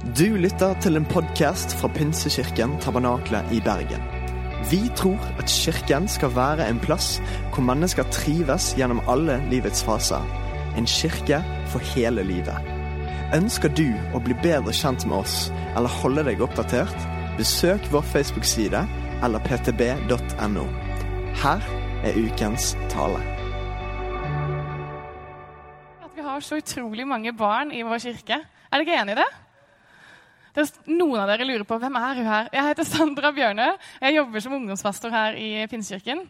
Du lytter til en podkast fra Pinsekirken Tabernakle i Bergen. Vi tror at kirken skal være en plass hvor mennesker trives gjennom alle livets faser. En kirke for hele livet. Ønsker du å bli bedre kjent med oss eller holde deg oppdatert? Besøk vår Facebook-side eller ptb.no. Her er ukens tale. At vi har så utrolig mange barn i vår kirke. Er dere enig i det? Er noen av dere lurer på hvem er hun her Jeg heter Sandra Bjørnø. Jeg jobber som ungdomspastor her i Pinsekirken.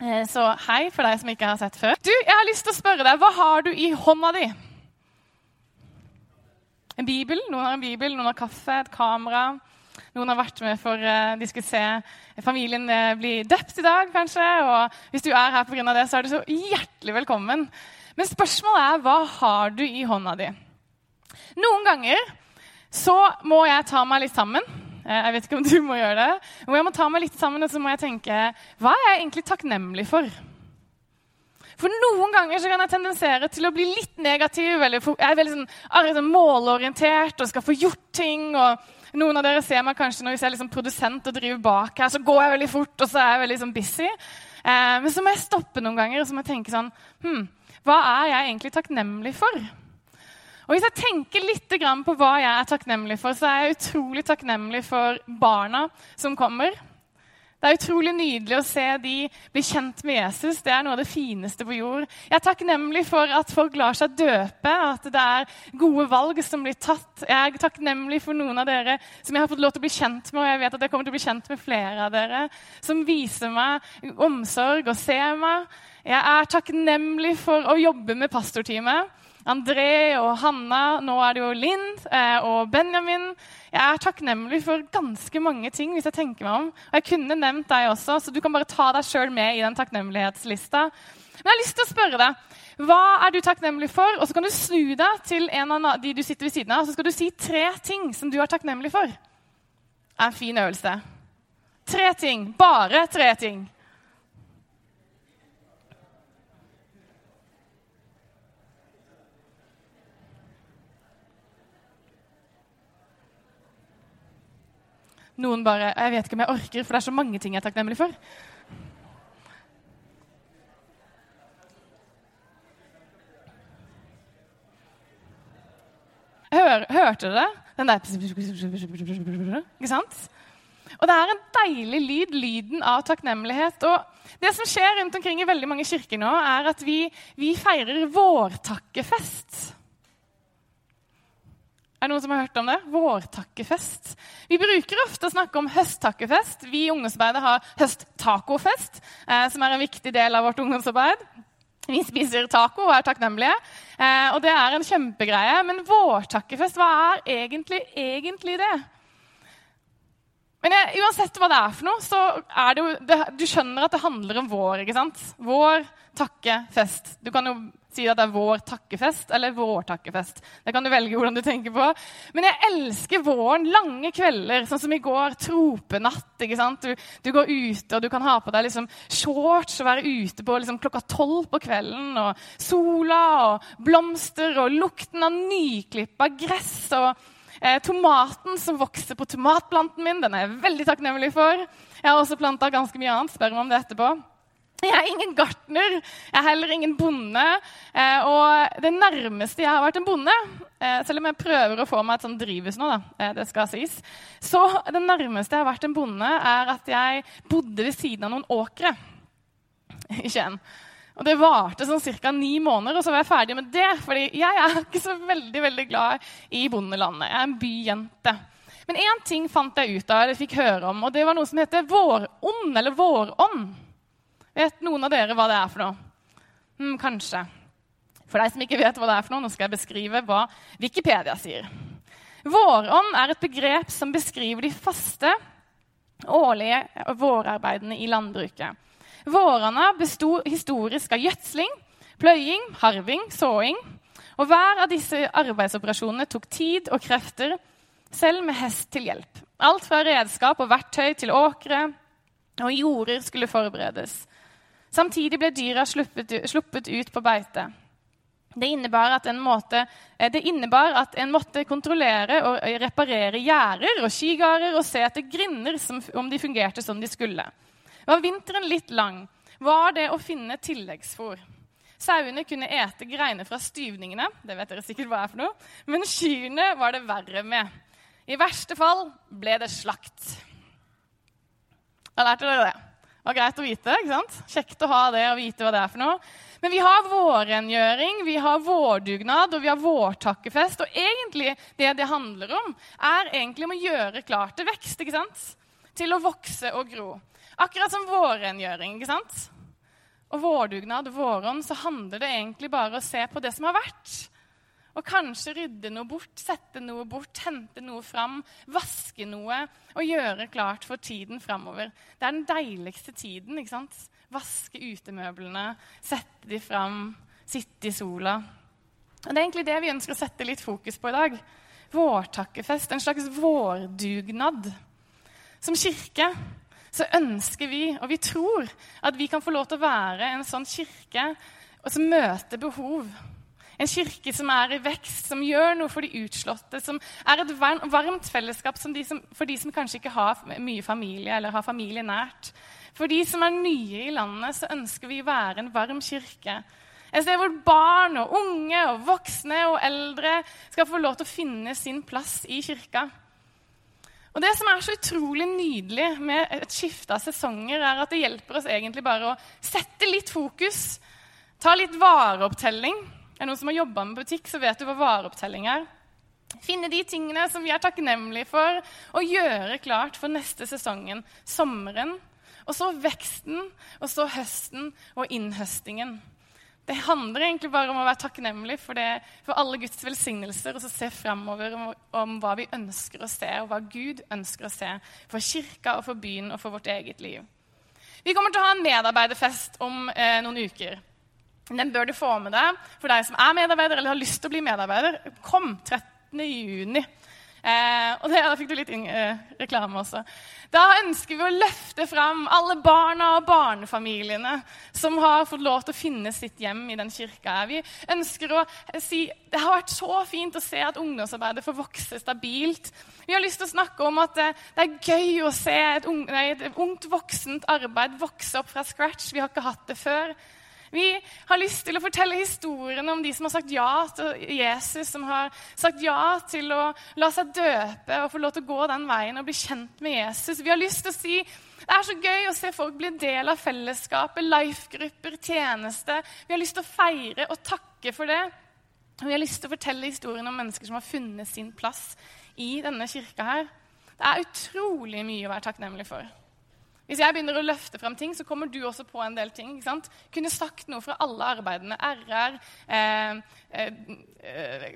Eh, Så hei for deg som ikke har sett før. Du, Jeg har lyst til å spørre deg, Hva har du i hånda di? En bibel? Noen har en bibel, noen har kaffe, et kamera. Noen har vært med for uh, de skulle se familien uh, bli døpt i dag, kanskje. Og hvis du er her pga. det, så er du så hjertelig velkommen. Men spørsmålet er hva har du i hånda di? Noen ganger så må jeg ta meg litt sammen. Eh, Jeg vet ikke om du må gjøre det. Men jeg må ta meg litt sammen, og så må jeg tenke Hva er jeg egentlig takknemlig for? For noen ganger kan jeg tendensere til å bli litt negativ. Eller jeg er veldig sånn, er sånn målorientert og skal få gjort ting. og Noen av dere ser meg kanskje når jeg ser liksom produsent og driver bak her, så går jeg veldig fort, og så er jeg veldig sånn busy. Eh, men så må jeg stoppe noen ganger og så må jeg tenke sånn hm, Hva er jeg egentlig takknemlig for? Og Hvis jeg tenker litt på hva jeg er takknemlig for, så er jeg utrolig takknemlig for barna som kommer. Det er utrolig nydelig å se de bli kjent med Jesus. Det er noe av det fineste på jord. Jeg er takknemlig for at folk lar seg døpe, at det er gode valg som blir tatt. Jeg er takknemlig for noen av dere som jeg har fått lov til å bli kjent med, og jeg vet at jeg kommer til å bli kjent med flere av dere, som viser meg omsorg og ser meg. Jeg er takknemlig for å jobbe med pastorteamet. André og Hanna, nå er det jo Linn eh, og Benjamin. Jeg er takknemlig for ganske mange ting. hvis jeg tenker meg om. Og Jeg kunne nevnt deg også, så du kan bare ta deg sjøl med i den takknemlighetslista. Men jeg har lyst til å spørre deg, hva er du takknemlig for? Og så kan du snu deg til en av de du sitter ved siden av, og så skal du si tre ting som du er takknemlig for. Det er en fin øvelse. Tre ting. Bare tre ting. Noen bare 'Jeg vet ikke om jeg orker, for det er så mange ting jeg er takknemlig for'. Hør, hørte dere? Den der Ikke sant? Og det er en deilig lyd, lyden av takknemlighet. Og det som skjer rundt omkring i veldig mange kirker nå, er at vi, vi feirer vårtakkefest. Er det noen som har hørt om det? Vårtakkefest. Vi bruker ofte å snakke om høsttakkefest. Vi i ungdomsarbeidet har høsttacofest, eh, som er en viktig del av vårt ungdomsarbeid. Vi spiser taco og er takknemlige, eh, og det er en kjempegreie. Men vårtakkefest, hva er egentlig, egentlig det? Men jeg, uansett hva det er for noe, så er det jo det, Du skjønner at det handler om vår. ikke sant? Vår takkefest. Du kan jo si at det er vår takkefest eller vår takkefest. Det kan du velge hvordan du tenker på. Men jeg elsker våren. Lange kvelder, sånn som i går. Tropenatt. ikke sant? Du, du går ute, og du kan ha på deg liksom shorts og være ute på liksom klokka tolv på kvelden. Og sola og blomster og lukten av nyklippa gress. og Eh, tomaten som vokser på tomatplanten min, den er jeg veldig takknemlig for. Jeg har også planta ganske mye annet. Spør meg om det etterpå. Jeg er ingen gartner, jeg er heller ingen bonde. Eh, og det nærmeste jeg har vært en bonde, eh, selv om jeg prøver å få meg et sånt drivhus nå, da, eh, det skal sies, så det nærmeste jeg har vært en bonde, er at jeg bodde ved siden av noen åkre i Skien. Og Det varte sånn ca. ni måneder, og så var jeg ferdig med det. fordi jeg er ikke så veldig veldig glad i bondelandet. Jeg er en byjente. Men én ting fant jeg ut av, eller fikk høre om, og det var noe som heter vårånd. eller vårånd. Vet noen av dere hva det er for noe? Hmm, kanskje. For deg som ikke vet hva det er for noe, nå skal jeg beskrive hva Wikipedia sier. Vårånd er et begrep som beskriver de faste årlige vårarbeidene i landbruket. Vårene besto historisk av gjødsling, pløying, harving, såing. Og hver av disse arbeidsoperasjonene tok tid og krefter, selv med hest til hjelp. Alt fra redskap og verktøy til åkre og jorder skulle forberedes. Samtidig ble dyra sluppet, ut på beite. Det innebar, at en måte, eh, det innebar at en måtte kontrollere og reparere gjerder og skigarder og se etter grinder som, om de fungerte som de skulle. Var vinteren litt lang, var det å finne tilleggsfôr. Sauene kunne ete greiner fra styvningene, det vet dere sikkert hva er for noe, men kyrne var det verre med. I verste fall ble det slakt. Da lærte dere det. Var greit å vite. ikke sant? Kjekt å ha det og vite hva det er for noe. Men vi har vårrengjøring, vi har vårdugnad og vi har vårtakkefest. Og egentlig det det handler om, er egentlig om å gjøre klart til vekst. ikke sant? Til å vokse og gro. Akkurat som vårrengjøring. ikke sant? Og vårdugnad, vårånd, så handler det egentlig bare om å se på det som har vært. Og kanskje rydde noe bort, sette noe bort, hente noe fram, vaske noe og gjøre klart for tiden framover. Det er den deiligste tiden. ikke sant? Vaske utemøblene, sette de fram, sitte i sola. Og Det er egentlig det vi ønsker å sette litt fokus på i dag. Vårtakkefest, en slags vårdugnad. Som kirke så ønsker vi, og vi tror, at vi kan få lov til å være en sånn kirke som møter behov en kirke som er i vekst, som gjør noe for de utslåtte, som er et varmt fellesskap de som, for de som kanskje ikke har mye familie eller har familie nært. For de som er nye i landet, så ønsker vi å være en varm kirke. Et sted hvor barn og unge og voksne og eldre skal få lov til å finne sin plass i kirka. Og Det som er så utrolig nydelig med et skifte av sesonger, er at det hjelper oss egentlig bare å sette litt fokus, ta litt vareopptelling er det noen som har jobba med butikk, så vet du hva vareopptelling er. Finne de tingene som vi er takknemlige for, og gjøre klart for neste sesongen, sommeren. Og så veksten, og så høsten og innhøstingen. Det handler egentlig bare om å være takknemlig for, det, for alle Guds velsignelser og så se framover om, om, hva vi ønsker å se, og hva Gud ønsker å se for kirka og for byen og for vårt eget liv. Vi kommer til å ha en medarbeiderfest om eh, noen uker. Den bør du få med deg for deg som er medarbeider eller har lyst til å bli medarbeider. Kom 13. juni. Eh, og det, da fikk du litt inn, eh, reklame også. Da ønsker vi å løfte fram alle barna og barnefamiliene som har fått lov til å finne sitt hjem i den kirka. Vi ønsker å si det har vært så fint å se at ungdomsarbeidet får vokse stabilt. Vi har lyst til å snakke om at det, det er gøy å se et, ungt, nei, et ungt voksent arbeid vokse opp fra scratch. Vi har ikke hatt det før. Vi har lyst til å fortelle historiene om de som har sagt ja til Jesus, som har sagt ja til å la seg døpe og få lov til å gå den veien og bli kjent med Jesus. Vi har lyst til å si det er så gøy å se folk bli en del av fellesskapet, life-grupper, tjeneste. Vi har lyst til å feire og takke for det. Vi har lyst til å fortelle historien om mennesker som har funnet sin plass i denne kirka her. Det er utrolig mye å være takknemlig for. Hvis jeg begynner å løfte frem ting, så kommer du også på en del ting. ikke sant? Kunne sagt noe fra alle arbeidene. RR eh, eh, eh,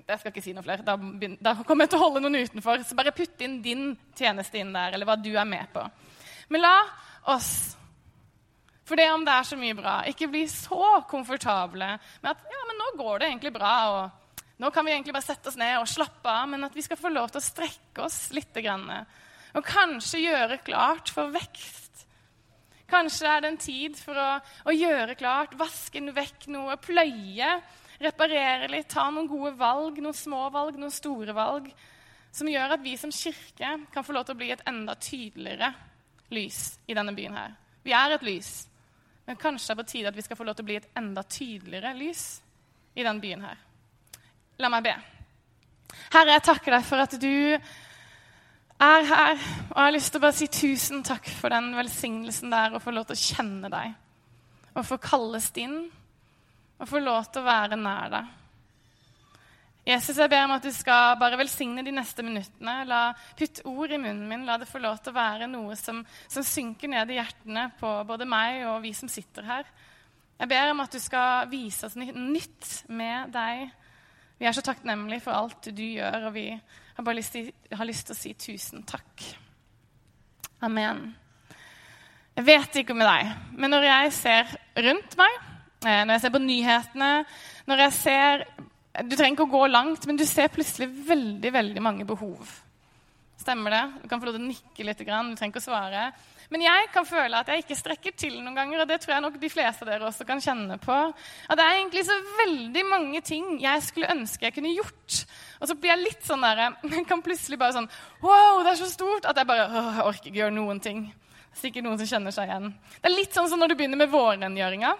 Jeg skal ikke si noe flere. Da, da, kommer jeg til å holde noen utenfor. Så bare putt inn din tjeneste inn der, eller hva du er med på. Men la oss for det om det er så mye bra, ikke bli så komfortable med at ja, men nå går det egentlig bra. og nå kan vi egentlig bare sette oss ned og slappe av, men at vi skal få lov til å strekke oss litt. Grann. Og kanskje gjøre klart for vekst. Kanskje er det en tid for å, å gjøre klart, vaske vekk noe, pløye, reparere litt, ta noen gode valg, noen små valg, noen store valg, som gjør at vi som kirke kan få lov til å bli et enda tydeligere lys i denne byen her. Vi er et lys, men kanskje det er på tide at vi skal få lov til å bli et enda tydeligere lys i denne byen her. La meg be. Herre, jeg takker deg for at du er her. Og jeg har lyst til å bare si tusen takk for den velsignelsen der å få lov til å kjenne deg. Og få kalles din, og få lov til å være nær deg. Jesus, jeg ber om at du skal bare velsigne de neste minuttene. La Putt ord i munnen min. La det få lov til å være noe som, som synker ned i hjertene på både meg og vi som sitter her. Jeg ber om at du skal vise oss nytt med deg. Vi er så takknemlige for alt du gjør, og vi har bare lyst til, har lyst til å si tusen takk. Amen. Jeg vet ikke med deg, men når jeg ser rundt meg, eh, når jeg ser på nyhetene når jeg ser, Du trenger ikke å gå langt, men du ser plutselig veldig, veldig mange behov. Stemmer det? Du kan få lov til å nikke litt. Du trenger ikke å svare. Men jeg kan føle at jeg ikke strekker til noen ganger, og det tror jeg nok de fleste av dere også kan kjenne på. At det er egentlig så veldig mange ting jeg skulle ønske jeg kunne gjort. Og så blir jeg litt sånn der, jeg kan plutselig bare sånn Wow, det er så stort! At jeg bare jeg orker ikke gjøre noen ting. Sikkert noen som kjenner seg igjen. Det er litt sånn som når du begynner med vårrengjøringa.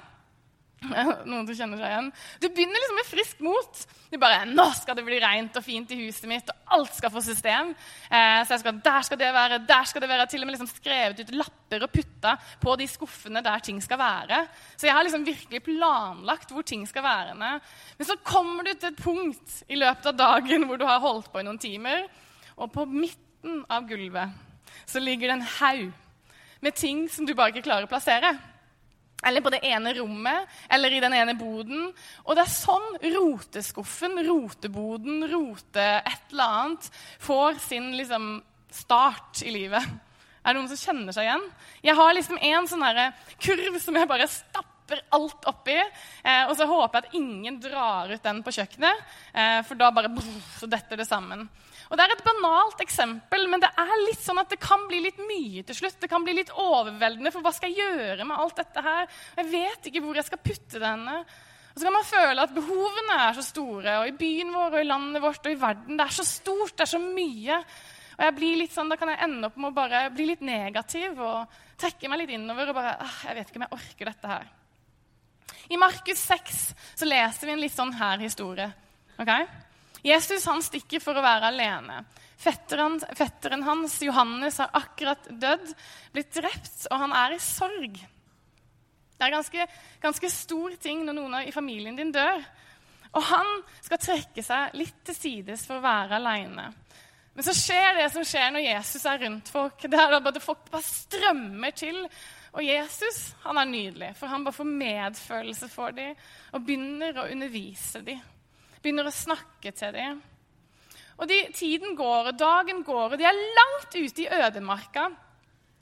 Noen som kjenner seg igjen. Du begynner liksom med friskt mot. Du bare 'Nå skal det bli rent og fint i huset mitt, og alt skal få system.' Eh, så jeg skal, der skal det være, der skal det være. Til og med liksom skrevet ut lapper og putta på de skuffene der ting skal være. Så jeg har liksom virkelig planlagt hvor ting skal være. Men så kommer du til et punkt i løpet av dagen hvor du har holdt på i noen timer, og på midten av gulvet så ligger det en haug med ting som du bare ikke klarer å plassere. Eller på det ene rommet, eller i den ene boden. Og det er sånn roteskuffen, roteboden, rote et eller annet får sin liksom, start i livet. Er det noen som kjenner seg igjen? Jeg har liksom en sånn kurv som jeg bare stapper alt oppi. Eh, og så håper jeg at ingen drar ut den på kjøkkenet, eh, for da bare brr, så detter det sammen. Og Det er et banalt eksempel, men det er litt sånn at det kan bli litt mye til slutt. Det kan bli litt overveldende, for hva skal jeg gjøre med alt dette her? Jeg vet ikke hvor jeg skal putte denne. Og så kan man føle at behovene er så store, og i byen vår og i landet vårt og i verden. Det er så stort, det er så mye. Og jeg blir litt sånn, Da kan jeg ende opp med å bare bli litt negativ og trekke meg litt innover og bare ah, Jeg vet ikke om jeg orker dette her. I Markus 6 så leser vi en litt sånn her historie. Okay? Jesus han stikker for å være alene. Fetteren, fetteren, hans, Johannes, har akkurat dødd, blitt drept, og han er i sorg. Det er ganske, ganske stor ting når noen i familien din dør. Og han skal trekke seg litt til sides for å være alene. Men så skjer det som skjer når Jesus er rundt folk. Det er at Folk bare strømmer til. Og Jesus han er nydelig, for han bare får medfølelse for dem og begynner å undervise dem begynner å snakke til dem. Og de, Tiden går, og dagen går, og de er langt ute i ødemarka.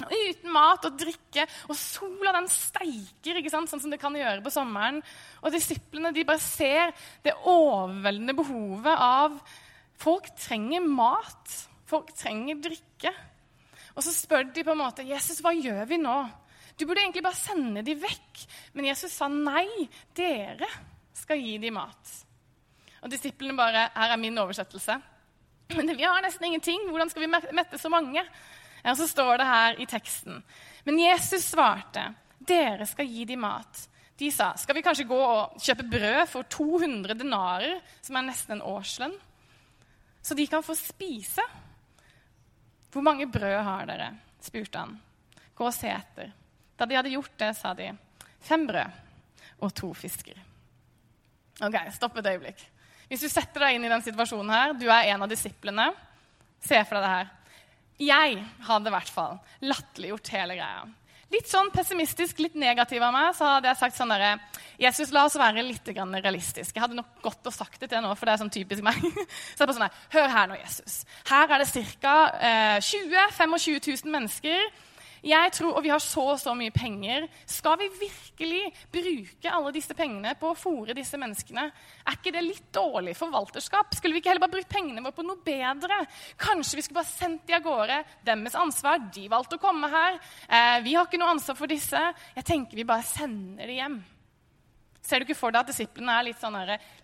Uten mat og drikke, og sola den steiker, ikke sant? sånn som det kan gjøre på sommeren. Og disiplene de bare ser det overveldende behovet av Folk trenger mat. Folk trenger drikke. Og så spør de på en måte Jesus, hva gjør vi nå? Du burde egentlig bare sende dem vekk. Men Jesus sa nei, dere skal gi dem mat. Og disiplene bare Her er min oversettelse. Men vi har nesten ingenting. Hvordan skal vi mette så mange? Og så står det her i teksten. Men Jesus svarte, dere skal gi dem mat. De sa, skal vi kanskje gå og kjøpe brød for 200 denarer, som er nesten en årslønn, så de kan få spise? Hvor mange brød har dere? spurte han. Gå og se etter. Da de hadde gjort det, sa de, fem brød og to fisker. Ok, stopp et øyeblikk. Hvis du setter deg inn i den situasjonen her, du er en av disiplene, se for deg det her. Jeg hadde i hvert fall latterliggjort hele greia. Litt sånn pessimistisk, litt negativ av meg, så hadde jeg sagt sånn derre Jesus, la oss være litt realistiske. Jeg hadde nok godt å sagt det til nå, for det er sånn typisk meg. Så jeg bare sånn her, Hør her nå, Jesus. Her er det ca. Eh, 20 25 000 mennesker jeg tror, og vi har så og så mye penger. Skal vi virkelig bruke alle disse pengene på å fòre disse menneskene? Er ikke det litt dårlig forvalterskap? Skulle vi ikke heller bare brukt pengene våre på noe bedre? Kanskje vi skulle bare sendt de av gårde? Deres ansvar. De valgte å komme her. Eh, vi har ikke noe ansvar for disse. Jeg tenker vi bare sender de hjem. Ser du ikke for deg at disiplene er litt sånn,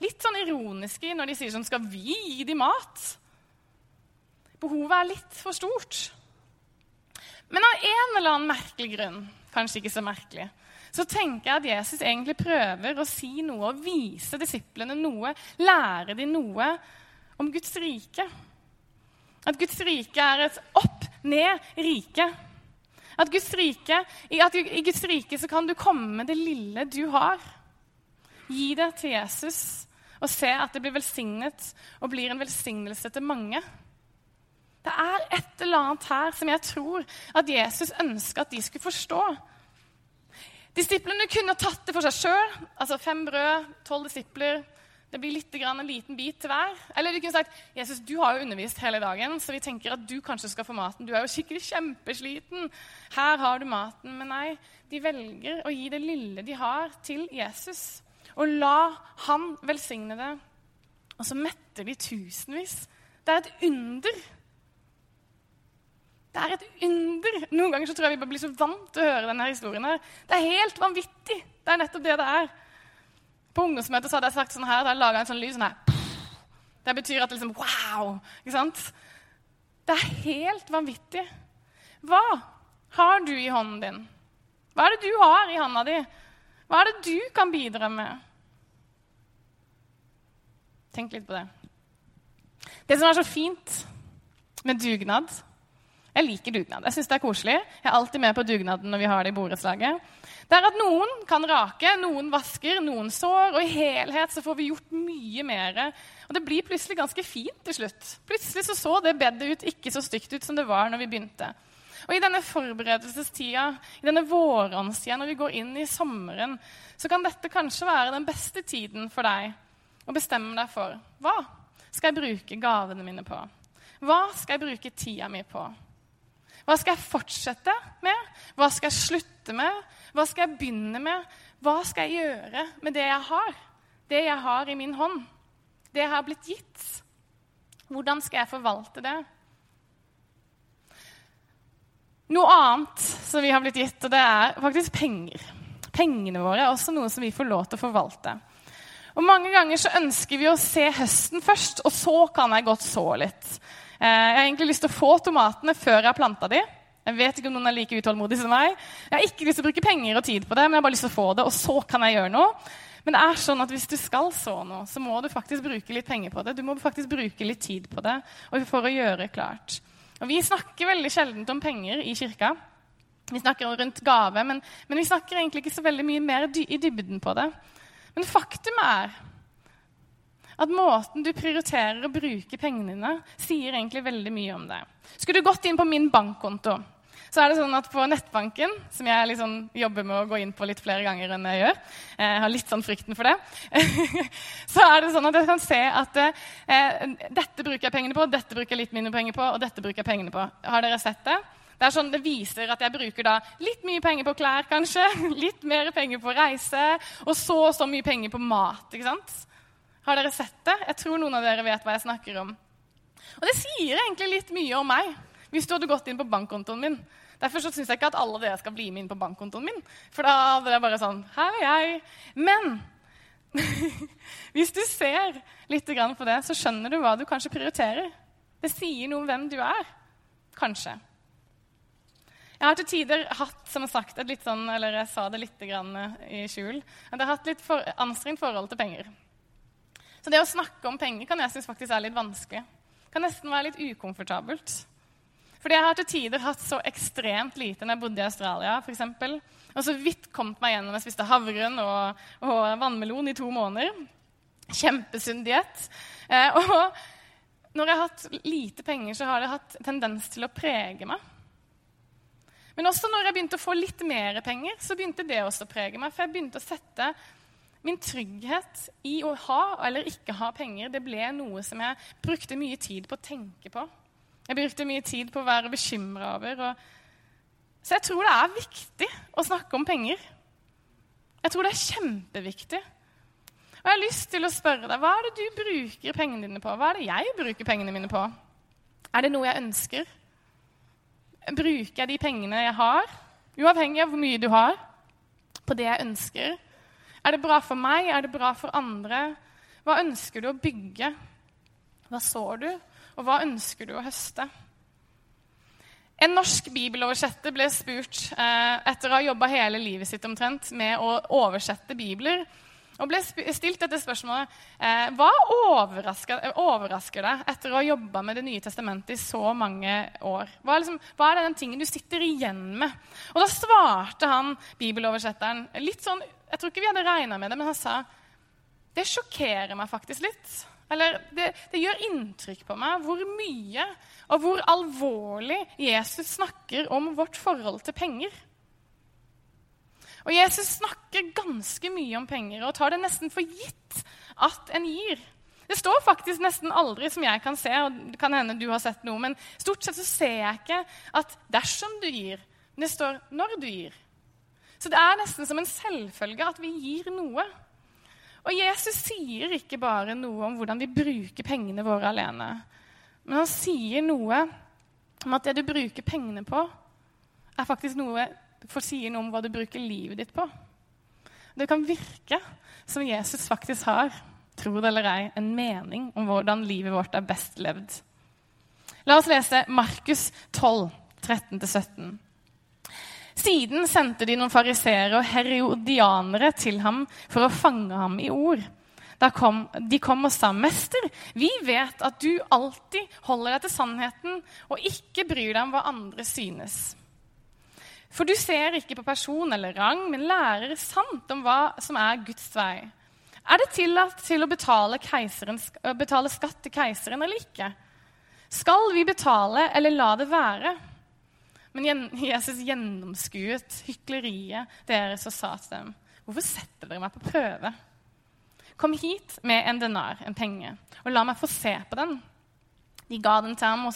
litt sånn ironiske når de sier sånn Skal vi gi dem mat? Behovet er litt for stort. Men av en eller annen merkelig grunn, kanskje ikke så merkelig, så tenker jeg at Jesus egentlig prøver å si noe og vise disiplene noe, lære dem noe om Guds rike. At Guds rike er et opp-ned-rike. At Guds rike, at I Guds rike så kan du komme med det lille du har. Gi det til Jesus og se at det blir velsignet og blir en velsignelse til mange. Det er et eller annet her som jeg tror at Jesus ønska at de skulle forstå. Disiplene kunne tatt det for seg sjøl. Altså fem brød, tolv disipler. Det blir litt grann en liten bit til hver. Eller de kunne sagt Jesus, du har jo undervist hele dagen, så vi tenker at du kanskje skal få maten. Du er jo skikkelig kjempesliten. Her har du maten. Men nei, de velger å gi det lille de har, til Jesus. Og la han velsigne det. Og så metter de tusenvis. Det er et under. Det er et under. Noen ganger så tror jeg vi bare blir så vant til å høre denne historien. her. Det er helt vanvittig. Det er nettopp det det er. På ungdomsmøtet så hadde jeg sagt sånn her, da jeg laga en sånn lyd sånn her. Det betyr at det liksom Wow! Ikke sant? Det er helt vanvittig. Hva har du i hånden din? Hva er det du har i hånda di? Hva er det du kan bidra med? Tenk litt på det. Det som er så fint med dugnad Jeg liker dugnad. Jeg synes det er koselig. Jeg er alltid med på dugnaden når vi har det i borettslaget. Det er at noen kan rake, noen vasker, noen sår, og i helhet så får vi gjort mye mer. Og det blir plutselig ganske fint til slutt. Plutselig så, så det bedet ut ikke så stygt ut som det var når vi begynte. Og i denne forberedelsestida, i denne våråndstida, når vi går inn i sommeren, så kan dette kanskje være den beste tiden for deg å bestemme deg for hva skal jeg bruke gavene mine på? Hva skal jeg bruke tida mi på? Hva skal jeg fortsette med? Hva skal jeg slutte med? Hva skal jeg begynne med? Hva skal jeg gjøre med det jeg har? Det jeg har i min hånd? Det jeg har blitt gitt? Hvordan skal jeg forvalte det? Noe annet som vi har blitt gitt, og det er faktisk penger. Pengene våre er også noe som vi får lov til å forvalte. Og Mange ganger så ønsker vi å se høsten først, og så kan jeg godt så litt. Eh, jeg har egentlig lyst til å få tomatene før jeg har planta de. Jeg vet ikke om noen er like utålmodig som meg. Jeg har ikke lyst til å bruke penger og tid på det, men jeg har bare lyst til å få det, og så kan jeg gjøre noe. Men det er sånn at hvis du skal så noe, så må du faktisk bruke litt penger på det. Du må faktisk bruke litt tid på det for å gjøre klart. Og Vi snakker veldig sjelden om penger i kirka. Vi snakker rundt gave, men, men, vi snakker egentlig ikke så veldig mye mer i dybden på det. Men faktum er at måten du prioriterer å bruke pengene dine, sier egentlig veldig mye om det. Skulle du gått inn på min bankkonto, så er det sånn at på nettbanken, som jeg liksom jobber med å gå inn på litt flere ganger enn jeg gjør eh, Jeg har litt sånn frykten for det. så er det sånn at jeg kan se at eh, dette bruker jeg pengene på, dette bruker jeg litt mindre penger på, og dette bruker jeg pengene på. Har dere sett det? Det sånn det viser at jeg bruker litt mye penger på klær, kanskje. Litt mer penger på reise. Og så og så mye penger på mat. ikke sant? Har dere sett det? Jeg tror noen av dere vet hva jeg snakker om. Og det sier egentlig litt mye om meg, hvis du hadde gått inn på bankkontoen min. Derfor så syns jeg ikke at alle dere skal bli med inn på bankkontoen min. For da hadde det bare sånn Her er jeg. Men hvis du ser litt på det, så skjønner du hva du kanskje prioriterer. Det sier noe om hvem du er. Kanskje. Jeg har til tider hatt som sagt, et litt sånn, eller jeg sa det litt i skjul, at jeg har hatt litt for, anstrengt forhold til penger. Så det å snakke om penger kan jeg synes faktisk er litt vanskelig. Kan nesten være litt ukomfortabelt. Fordi jeg har til tider hatt så ekstremt lite når jeg bodde i Australia. For eksempel. og så vidt kommet meg gjennom jeg spiste havren og, og, vannmelon i to måneder. Kjempesunn diett. Eh, og når jeg har hatt lite penger, så har det hatt tendens til å prege meg. Men også når jeg begynte å få litt mer penger, så begynte det også å prege meg. For jeg begynte å sette min trygghet i å ha eller ikke ha penger. Det ble noe som jeg brukte mye tid på å tenke på. Jeg brukte mye tid på å være bekymra over. Så jeg tror det er viktig å snakke om penger. Jeg tror det er kjempeviktig. Og jeg har lyst til å spørre deg, Hva er det du bruker pengene dine på? Hva er det jeg bruker pengene mine på? Er det noe jeg ønsker? Bruker jeg de pengene jeg har, uavhengig av hvor mye du har, på det jeg ønsker? Er det bra for meg? Er det bra for andre? Hva ønsker du å bygge? Hva sår du? Og hva ønsker du å høste? En norsk bibeloversetter ble spurt eh, etter å ha jobba hele livet sitt omtrent med å oversette bibler og ble stilt dette spørsmålet eh, Hva overrasker, overrasker deg etter å ha jobba med Det nye testamentet i så mange år? Hva er, liksom, hva er den tingen du sitter igjen med? Og Da svarte han bibeloversetteren litt sånn, Jeg tror ikke vi hadde regna med det, men han sa det sjokkerer meg faktisk litt. Eller det, det, gjør inntrykk på meg hvor mye og hvor alvorlig Jesus snakker om vårt forhold til penger. Og Jesus snakker ganske mye om penger og tar det nesten for gitt at en gir. Det står faktisk nesten aldri, som jeg kan se, og det kan hende du har sett noe, men stort sett så ser jeg ikke at dersom du gir, men det står når du gir. Så det er nesten som en selvfølge at vi gir noe. Og Jesus sier ikke bare noe om hvordan vi bruker pengene våre alene, men han sier noe om at det du bruker pengene på, er faktisk noe for sier noe om hva du bruker livet ditt på. Det kan virke som Jesus faktisk har, tro det eller ei, en mening om hvordan livet vårt er best levd. La oss lese Markus 12, 13-17. Siden sendte de noen fariseere og herodianere til ham for å fange ham i ord. Kom, de kom og sa, 'Mester, vi vet at du alltid holder deg til sannheten' 'og ikke bryr deg om hva andre synes.' 'For du ser ikke på person eller rang, men lærer sant om hva som er Guds vei.' 'Er det tillatt til å betale, betale skatt til keiseren eller ikke?' 'Skal vi betale eller la det være?' Men Jesus gjennomskuet hykleriet deres og sa til dem, 'Hvorfor setter dere meg på prøve?' Kom hit med en denar, en penge, og la meg få se på den. De ga den til ham,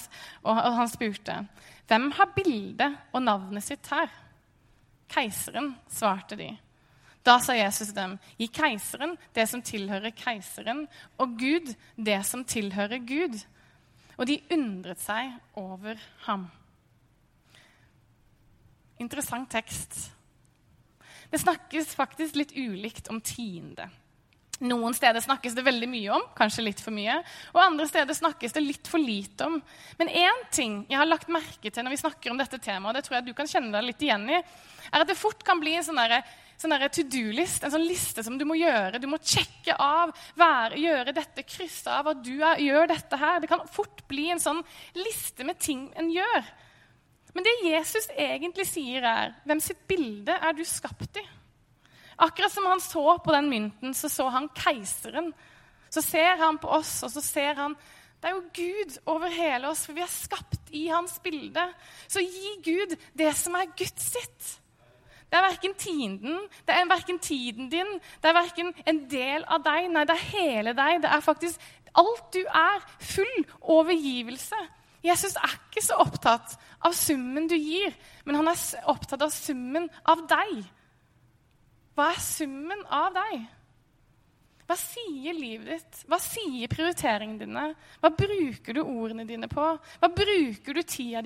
og han spurte, 'Hvem har bildet og navnet sitt her?' 'Keiseren', svarte de. Da sa Jesus til dem, 'Gi keiseren det som tilhører keiseren, og Gud det som tilhører Gud.' Og de undret seg over ham. Interessant tekst. Det snakkes faktisk litt ulikt om tiende. Noen steder snakkes det veldig mye om, kanskje litt for mye. Og andre steder snakkes det litt for lite om. Men én ting jeg har lagt merke til når vi snakker om dette temaet, og det tror jeg du kan kjenne deg litt igjen i, er at det fort kan bli en sånn sånn to do-list, en sånn liste som du må gjøre. Du må sjekke av, være, gjøre dette, krysse av at du er, gjør dette her. Det kan fort bli en sånn liste med ting en gjør. Men det Jesus egentlig sier, er hvem sitt bilde er du skapt i? Akkurat som han så på den mynten, så så han keiseren. Så ser han på oss, og så ser han Det er jo Gud over hele oss, for vi er skapt i hans bilde. Så gi Gud det som er Guds sitt. Det er verken tiden, det er verken tiden din, det er verken en del av deg. Nei, det er hele deg. Det er faktisk alt du er. Full overgivelse. Jesus er ikke så opptatt av summen du gir, men han er opptatt av summen av deg. Hva er summen av deg? Hva sier livet ditt? Hva sier prioriteringene dine? Hva bruker du ordene dine på? Hva bruker du tida,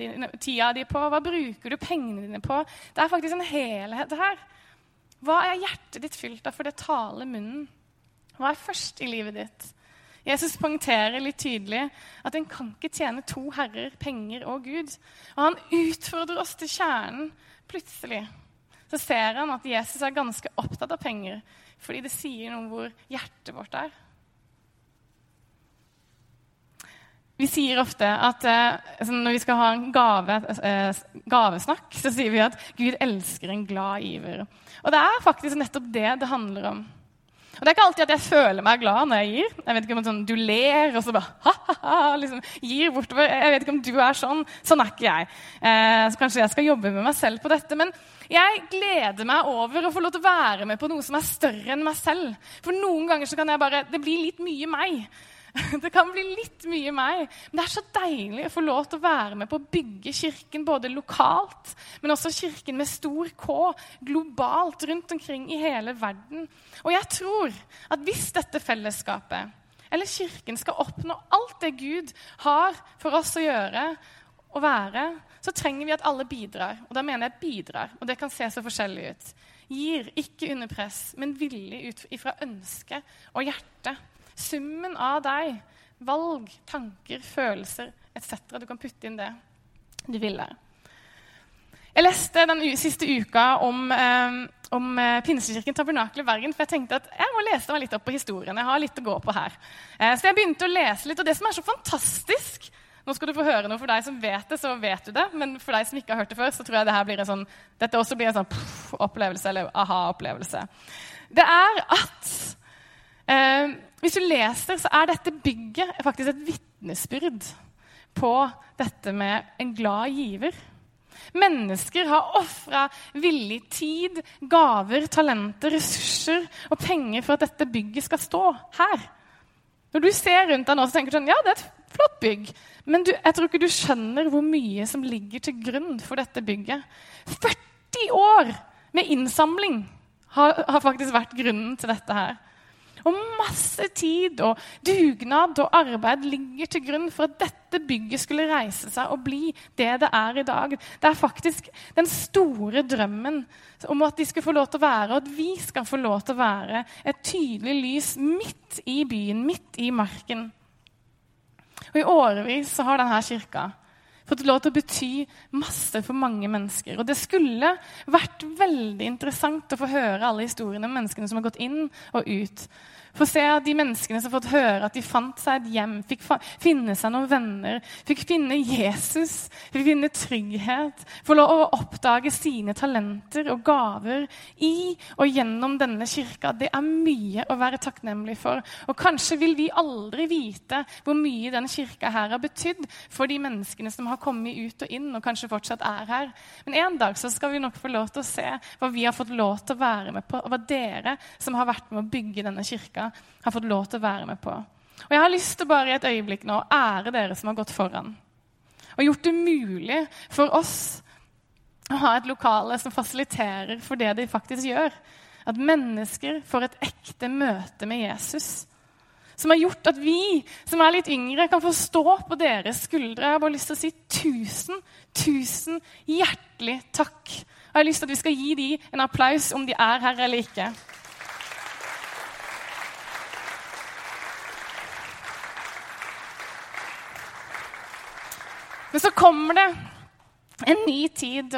di på? Hva bruker du pengene dine på? Det er faktisk en helhet her. Hva er hjertet ditt fylt av, for det taler munnen? Hva er først i livet ditt? Jesus poengterer litt tydelig at en kan ikke tjene to herrer, penger og Gud. Og han utfordrer oss til kjernen plutselig så ser han at Jesus er ganske opptatt av penger, fordi det sier noe om hvor hjertet vårt er. Vi sier ofte at eh, når vi skal ha en gave, eh, gavesnakk, så sier vi at Gud elsker en glad giver. Og det er faktisk nettopp det det handler om. Og Det er ikke alltid at jeg føler meg glad når jeg gir. Jeg vet ikke om sånn, Du ler og så bare ha-ha-ha, liksom, gir bortover. Jeg vet ikke om du er sånn. Sånn er ikke jeg. Eh, så Kanskje jeg skal jobbe med meg selv på dette. Men jeg gleder meg over å få lov til å være med på noe som er større enn meg selv. For noen ganger så kan jeg bare Det blir litt mye meg. Det kan bli litt mye meg. Men det er så deilig å få lov til å være med på å bygge kirken både lokalt, men også kirken med stor K, globalt rundt omkring i hele verden. Og jeg tror at hvis dette fellesskapet, eller kirken, skal oppnå alt det Gud har for oss å gjøre og være, så trenger vi at alle bidrar. Og da mener jeg bidrar, og det kan se så forskjellig ut. Gir, ikke under press, men villig ut ifra ønske og hjerte. Summen av deg, valg, tanker, følelser etc. Du kan putte inn det du vil der. Jeg leste den siste uka om, eh, om eh, Pinsekirken Tabernakel i Bergen. For jeg tenkte at jeg må lese meg litt opp på historien. Jeg har litt å gå på her. Eh, så jeg begynte å lese litt. Og det som er så fantastisk Nå skal du få høre noe for deg som vet det, så vet du det. Men for deg som ikke har hørt det før, så tror jeg det her blir en sånn, dette også blir en sånn pff, opplevelse, eller aha-opplevelse. Det er at hvis du leser, så er dette bygget faktisk et vitnesbyrd på dette med en glad giver. Mennesker har ofra villig tid, gaver, talenter, ressurser og penger for at dette bygget skal stå her. Når du ser rundt deg nå, så tenker du sånn Ja, det er et flott bygg. Men du, jeg tror ikke du skjønner hvor mye som ligger til grunn for dette bygget. 40 år med innsamling har, har faktisk vært grunnen til dette her. Og masse tid og dugnad og arbeid ligger til grunn for at dette bygget skulle reise seg og bli det det er i dag. Det er faktisk den store drømmen om at de skal få lov til å være, og at vi skal få lov til å være, et tydelig lys midt i byen, midt i marken. Og I årevis har denne kirka fått lov til å bety masse for mange mennesker. Og det skulle vært veldig interessant å få høre alle historiene om menneskene som har gått inn og ut. Få se de menneskene som har fått høre at de fant seg et hjem, fikk finne seg noen venner, fikk finne Jesus, fikk finne trygghet, få lov å oppdage sine talenter og gaver i og gjennom denne kirka. Det er mye å være takknemlig for. Og kanskje vil vi aldri vite hvor mye denne kirka her har betydd for de menneskene som har kommet ut og inn og kanskje fortsatt er her. Men en dag så skal vi nok få lov til å se hva vi har fått lov til å være med på, og hva dere som har vært med å bygge denne kirka, har fått lov til å være med på. Og Jeg har lyst til bare i et øyeblikk nå å ære dere som har gått foran. Og gjort det mulig for oss å ha et lokale som fasiliterer for det de faktisk gjør. At mennesker får et ekte møte med Jesus. Som har gjort at vi som er litt yngre, kan få stå på deres skuldre. Jeg har bare lyst til å si tusen, tusen hjertelig takk. Jeg har lyst til at vi skal gi dem en applaus om de er her eller ikke. Men så kommer det en ny tid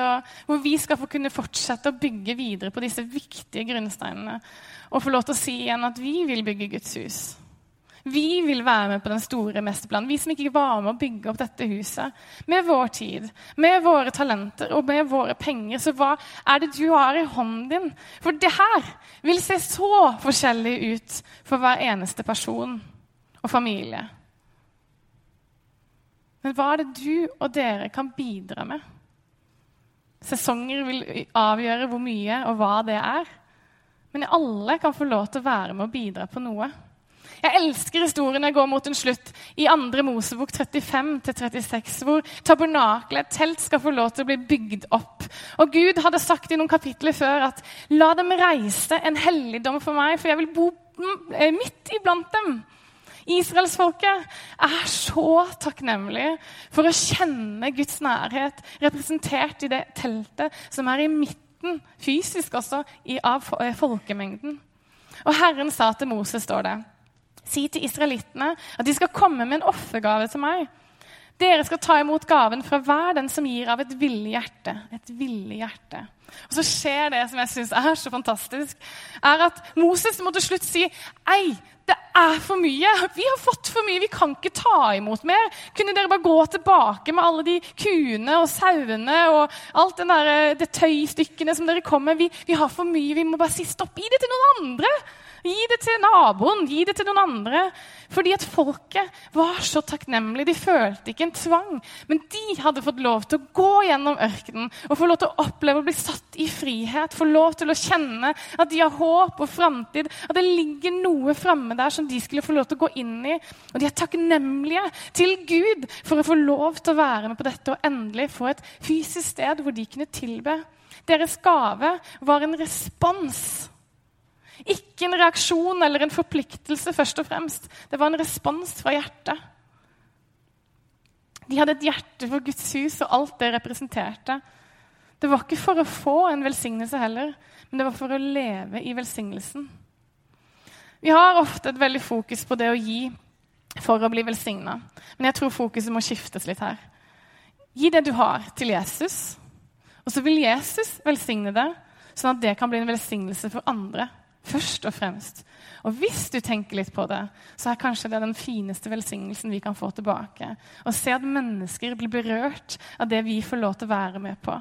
hvor vi skal få kunne fortsette å bygge videre på disse viktige grunnsteinene. Og få lov til å si igjen at vi vil bygge Guds hus. Vi vil være med på den store mesterplanen. Vi som ikke var med å bygge opp dette huset. Med vår tid, med våre talenter og med våre penger. Så hva er det du har i hånden din? For det her vil se så forskjellig ut for hver eneste person og familie. Men hva er det du og dere kan bidra med? Sesonger vil avgjøre hvor mye og hva det er. Men alle kan få lov til å være med og bidra på noe. Jeg elsker historien jeg går mot en slutt i 2. Mosebok 35-36, hvor tabernakelet, et telt, skal få lov til å bli bygd opp. Og Gud hadde sagt i noen kapitler før at la dem reise en helligdom for meg, for jeg vil bo eh, midt iblant dem. Israelsfolket er så takknemlig for å kjenne Guds nærhet representert i det teltet som er i midten, fysisk også, av eh, folkemengden. Og Herren sa til Moses, står det, si til israelittene at de skal komme med en offergave til meg. Dere skal ta imot gaven fra hver den som gir av et villig hjerte. Et villig hjerte. Og så skjer det som jeg syns er så fantastisk, er at Moses må til slutt si Ei, det er for mye. Vi har fått for mye. Vi kan ikke ta imot mer. Kunne dere bare gå tilbake med alle de kuene og sauene og alt den der, eh, det tøystykkene som dere kom med? Vi, vi har for mye. Vi må bare si stopp. Gi det til noen andre. Gi det til naboen, gi det til noen andre. Fordi at folket var så takknemlige. De følte ikke en tvang. Men de hadde fått lov til å gå gjennom ørkenen og få lov til å oppleve å bli satt i frihet. Få lov til å kjenne at de har håp og framtid. At det ligger noe framme der som de skulle få lov til å gå inn i. Og de er takknemlige til Gud for å få lov til å være med på dette og endelig få et fysisk sted hvor de kunne tilbe. Deres gave var en respons ikke en reaksjon eller en forpliktelse, først og fremst. Det var en respons fra hjertet. De hadde et hjerte for Guds hus og alt det representerte. Det var ikke for å få en velsignelse heller, men det var for å leve i velsignelsen. Vi har ofte et veldig fokus på det å gi for å bli velsigna, men jeg tror fokuset må skiftes litt her. Gi det du har, til Jesus, og så vil Jesus velsigne det, sånn at det kan bli en velsignelse for andre. Først og fremst. Og hvis du tenker litt på det, så er kanskje det den fineste velsignelsen vi kan få tilbake. Å se at mennesker blir berørt av det vi får lov til å være med på.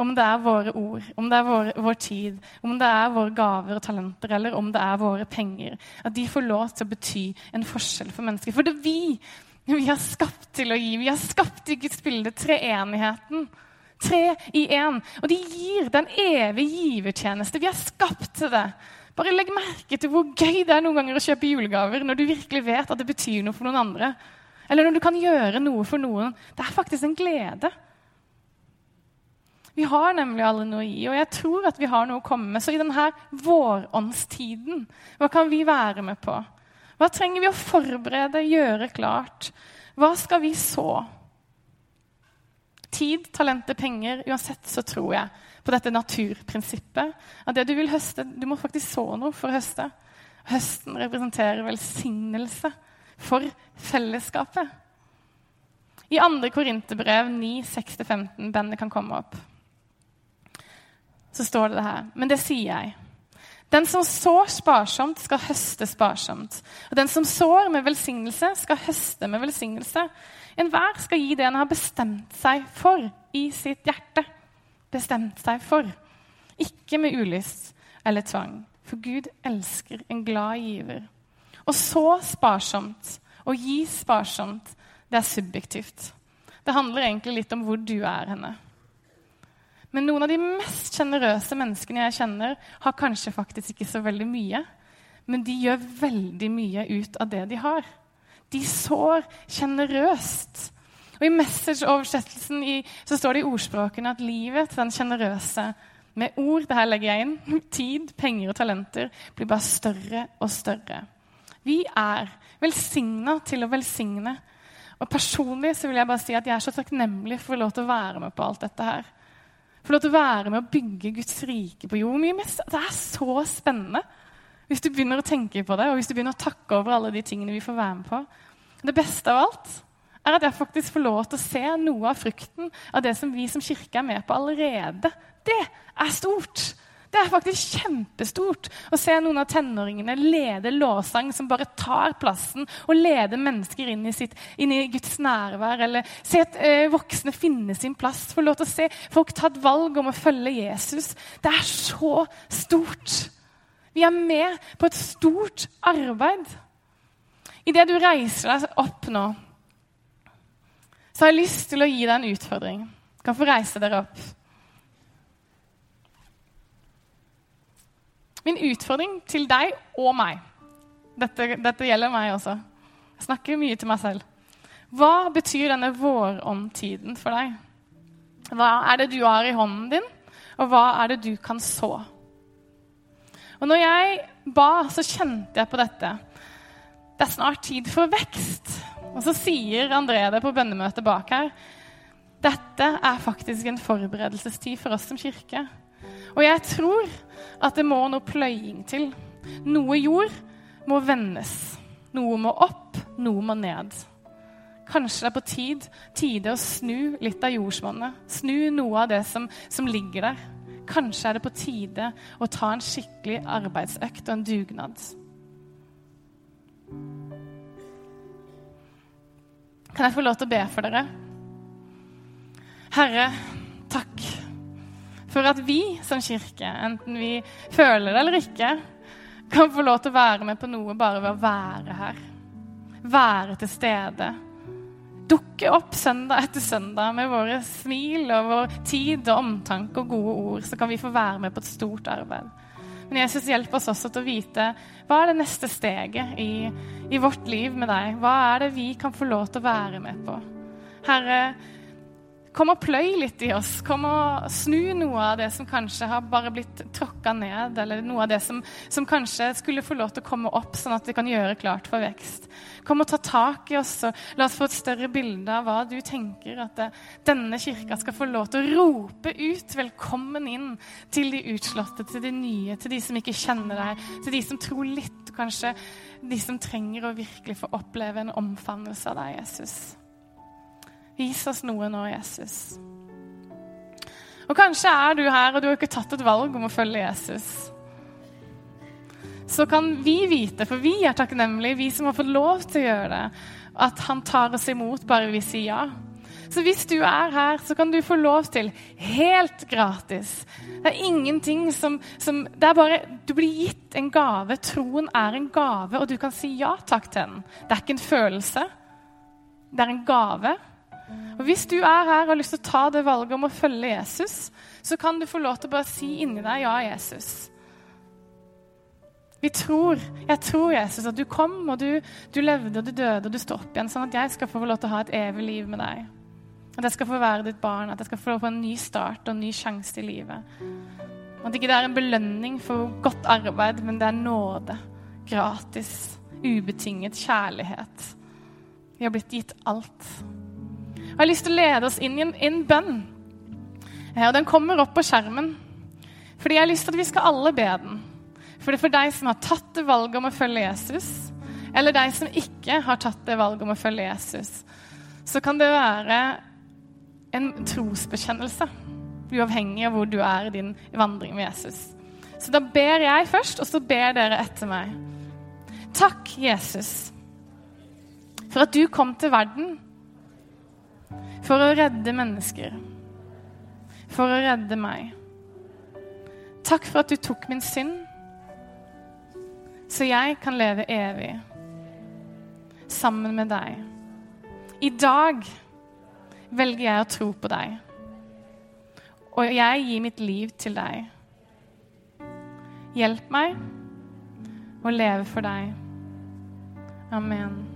Om det er våre ord, om det er vår, vår tid, om det er våre gaver og talenter, eller om det er våre penger. At de får lov til å bety en forskjell for mennesker. For det er vi vi har skapt til å gi. Vi har skapt i Guds bilde treenigheten. Tre i én. Og de gir den evige givertjeneste. Vi har skapt til det. Bare legg merke til hvor gøy det er noen ganger å kjøpe julegaver når du virkelig vet at det betyr noe for noen andre. Eller når du kan gjøre noe for noen. Det er faktisk en glede. Vi har nemlig alle noe i, og jeg tror at vi har noe å komme med. Så i denne våråndstiden, hva kan vi være med på? Hva trenger vi å forberede, gjøre klart? Hva skal vi så? Tid, talenter, penger. Uansett så tror jeg på dette naturprinsippet. At det du vil høste, du må faktisk så noe for å høste. Høsten representerer velsignelse for fellesskapet. I 2. Korinterbrev 9, 6-15, bandet kan komme opp, så står det det her. Men det sier jeg. Den som sår sparsomt, skal høste sparsomt. Og den som sår med velsignelse, skal høste med velsignelse. Enhver skal gi det en har bestemt seg for i sitt hjerte. Bestemt seg for. Ikke med ulyst eller tvang, for Gud elsker en glad giver. Å så sparsomt Å gi sparsomt, det er subjektivt. Det handler egentlig litt om hvor du er henne. Men noen av de mest sjenerøse menneskene jeg kjenner, har kanskje faktisk ikke så veldig mye. Men de gjør veldig mye ut av det de har. De sår sjenerøst. Og I Message-oversettelsen så står det i ordspråkene at livet til den sjenerøse med ord det her legger jeg inn, tid, penger og talenter blir bare større og større. Vi er velsigna til å velsigne. Og Personlig så vil jeg bare si at jeg er så takknemlig for å få lov til å være med på alt dette her. Få lov til å være med å bygge Guds rike på jord. Det er så spennende hvis du begynner å tenke på det, og hvis du begynner å takke over alle de tingene vi får være med på. Det beste av alt er at jeg faktisk får lov til å se noe av frukten av det som vi som kirke er med på allerede. Det er stort! Det er faktisk kjempestort å se noen av tenåringene lede lovsang som bare tar plassen og leder mennesker inn i, sitt, inn i Guds nærvær. Eller se at eh, voksne finne sin plass. Få lov til å se folk ta et valg om å følge Jesus. Det er så stort. Vi er med på et stort arbeid. Idet du reiser deg opp nå, så har jeg lyst til å gi deg en utfordring. Du kan få reise dere opp. Min utfordring til deg og meg dette, dette, gjelder meg også. Jeg snakker mye til meg selv. Hva betyr denne våromtiden for deg? Hva er det du har i hånden din, og hva er det du kan så? Og når jeg ba, så kjente jeg på dette. Det er snart tid for vekst. Og så sier André det på bønnemøtet bak her. Dette er faktisk en forberedelsestid for oss som kirke. Og jeg tror at det må noe pløying til. Noe jord må vendes. Noe må opp, noe må ned. Kanskje det er på tid, tide å snu litt av jordsmonnet. Snu noe av det som, som ligger der. Kanskje er det på tide å ta en skikkelig arbeidsøkt og en dugnad. Kan jeg få lov til å be for dere? Herre, takk for at vi som kirke, enten vi føler det eller ikke, kan få lov til å være med på noe bare ved å være her. Være til stede. Dukke opp søndag etter søndag med våre smil og vår tid og omtanke og gode ord, så kan vi få være med på et stort arbeid. Men Jesus, hjelp oss også til å vite hva er det neste steget i, i vårt liv med deg. Hva er det vi kan få lov til å være med på? Herre, Kom og pløy litt i oss. Kom og snu noe av det som kanskje har bare blitt tråkka ned, eller noe av det som, som, kanskje skulle få lov til å komme opp, sånn at vi kan gjøre klart for vekst. Kom og ta tak i oss, og la oss få et større bilde av hva du tenker at det, denne kirka skal få lov til å rope ut velkommen inn til de utslåtte, til de nye, til de som ikke kjenner deg, til de som tror litt, kanskje de som trenger å virkelig få oppleve en omfavnelse av deg, Jesus. Vis oss noe nå, Jesus. Og kanskje er du her, og du har ikke tatt et valg om å følge Jesus. Så kan vi vite, for vi er takknemlige, vi som har fått lov til å gjøre det, at han tar oss imot bare vi sier ja. Så hvis du er her, så kan du få lov til, helt gratis Det er ingenting som, som Det er bare Du blir gitt en gave. Troen er en gave, og du kan si ja takk til den. Det er ikke en følelse. Det er en gave. Og Hvis du er her og har lyst til å ta det valget om å følge Jesus, så kan du få lov til å bare si inni deg 'Ja, Jesus'. Vi tror, jeg tror, Jesus, at du kom, og du, du levde, og du døde, og du står opp igjen, sånn at jeg skal få lov til å ha et evig liv med deg. At jeg skal få være ditt barn, at jeg skal få lov til å få en ny start og en ny sjanse i livet. At ikke det er en belønning for godt arbeid, men det er nåde. Gratis, ubetinget kjærlighet. Vi har blitt gitt alt. Jeg har lyst til å lede oss inn i en, en bønn. Og Den kommer opp på skjermen. Fordi jeg har lyst til at vi skal alle be den. For det er for deg som har tatt det valget om å følge Jesus, eller deg som ikke har tatt det valget om å følge Jesus, så kan det være en trosbekjennelse uavhengig av hvor du er i din vandring med Jesus. Så da ber jeg først, og så ber dere etter meg. Takk, Jesus, for at du kom til verden for å redde mennesker, for å redde meg. Takk for at du tok min synd, så jeg kan leve evig sammen med deg. I dag velger jeg å tro på deg. Og jeg gir mitt liv til deg. Hjelp meg å leve for deg. Amen.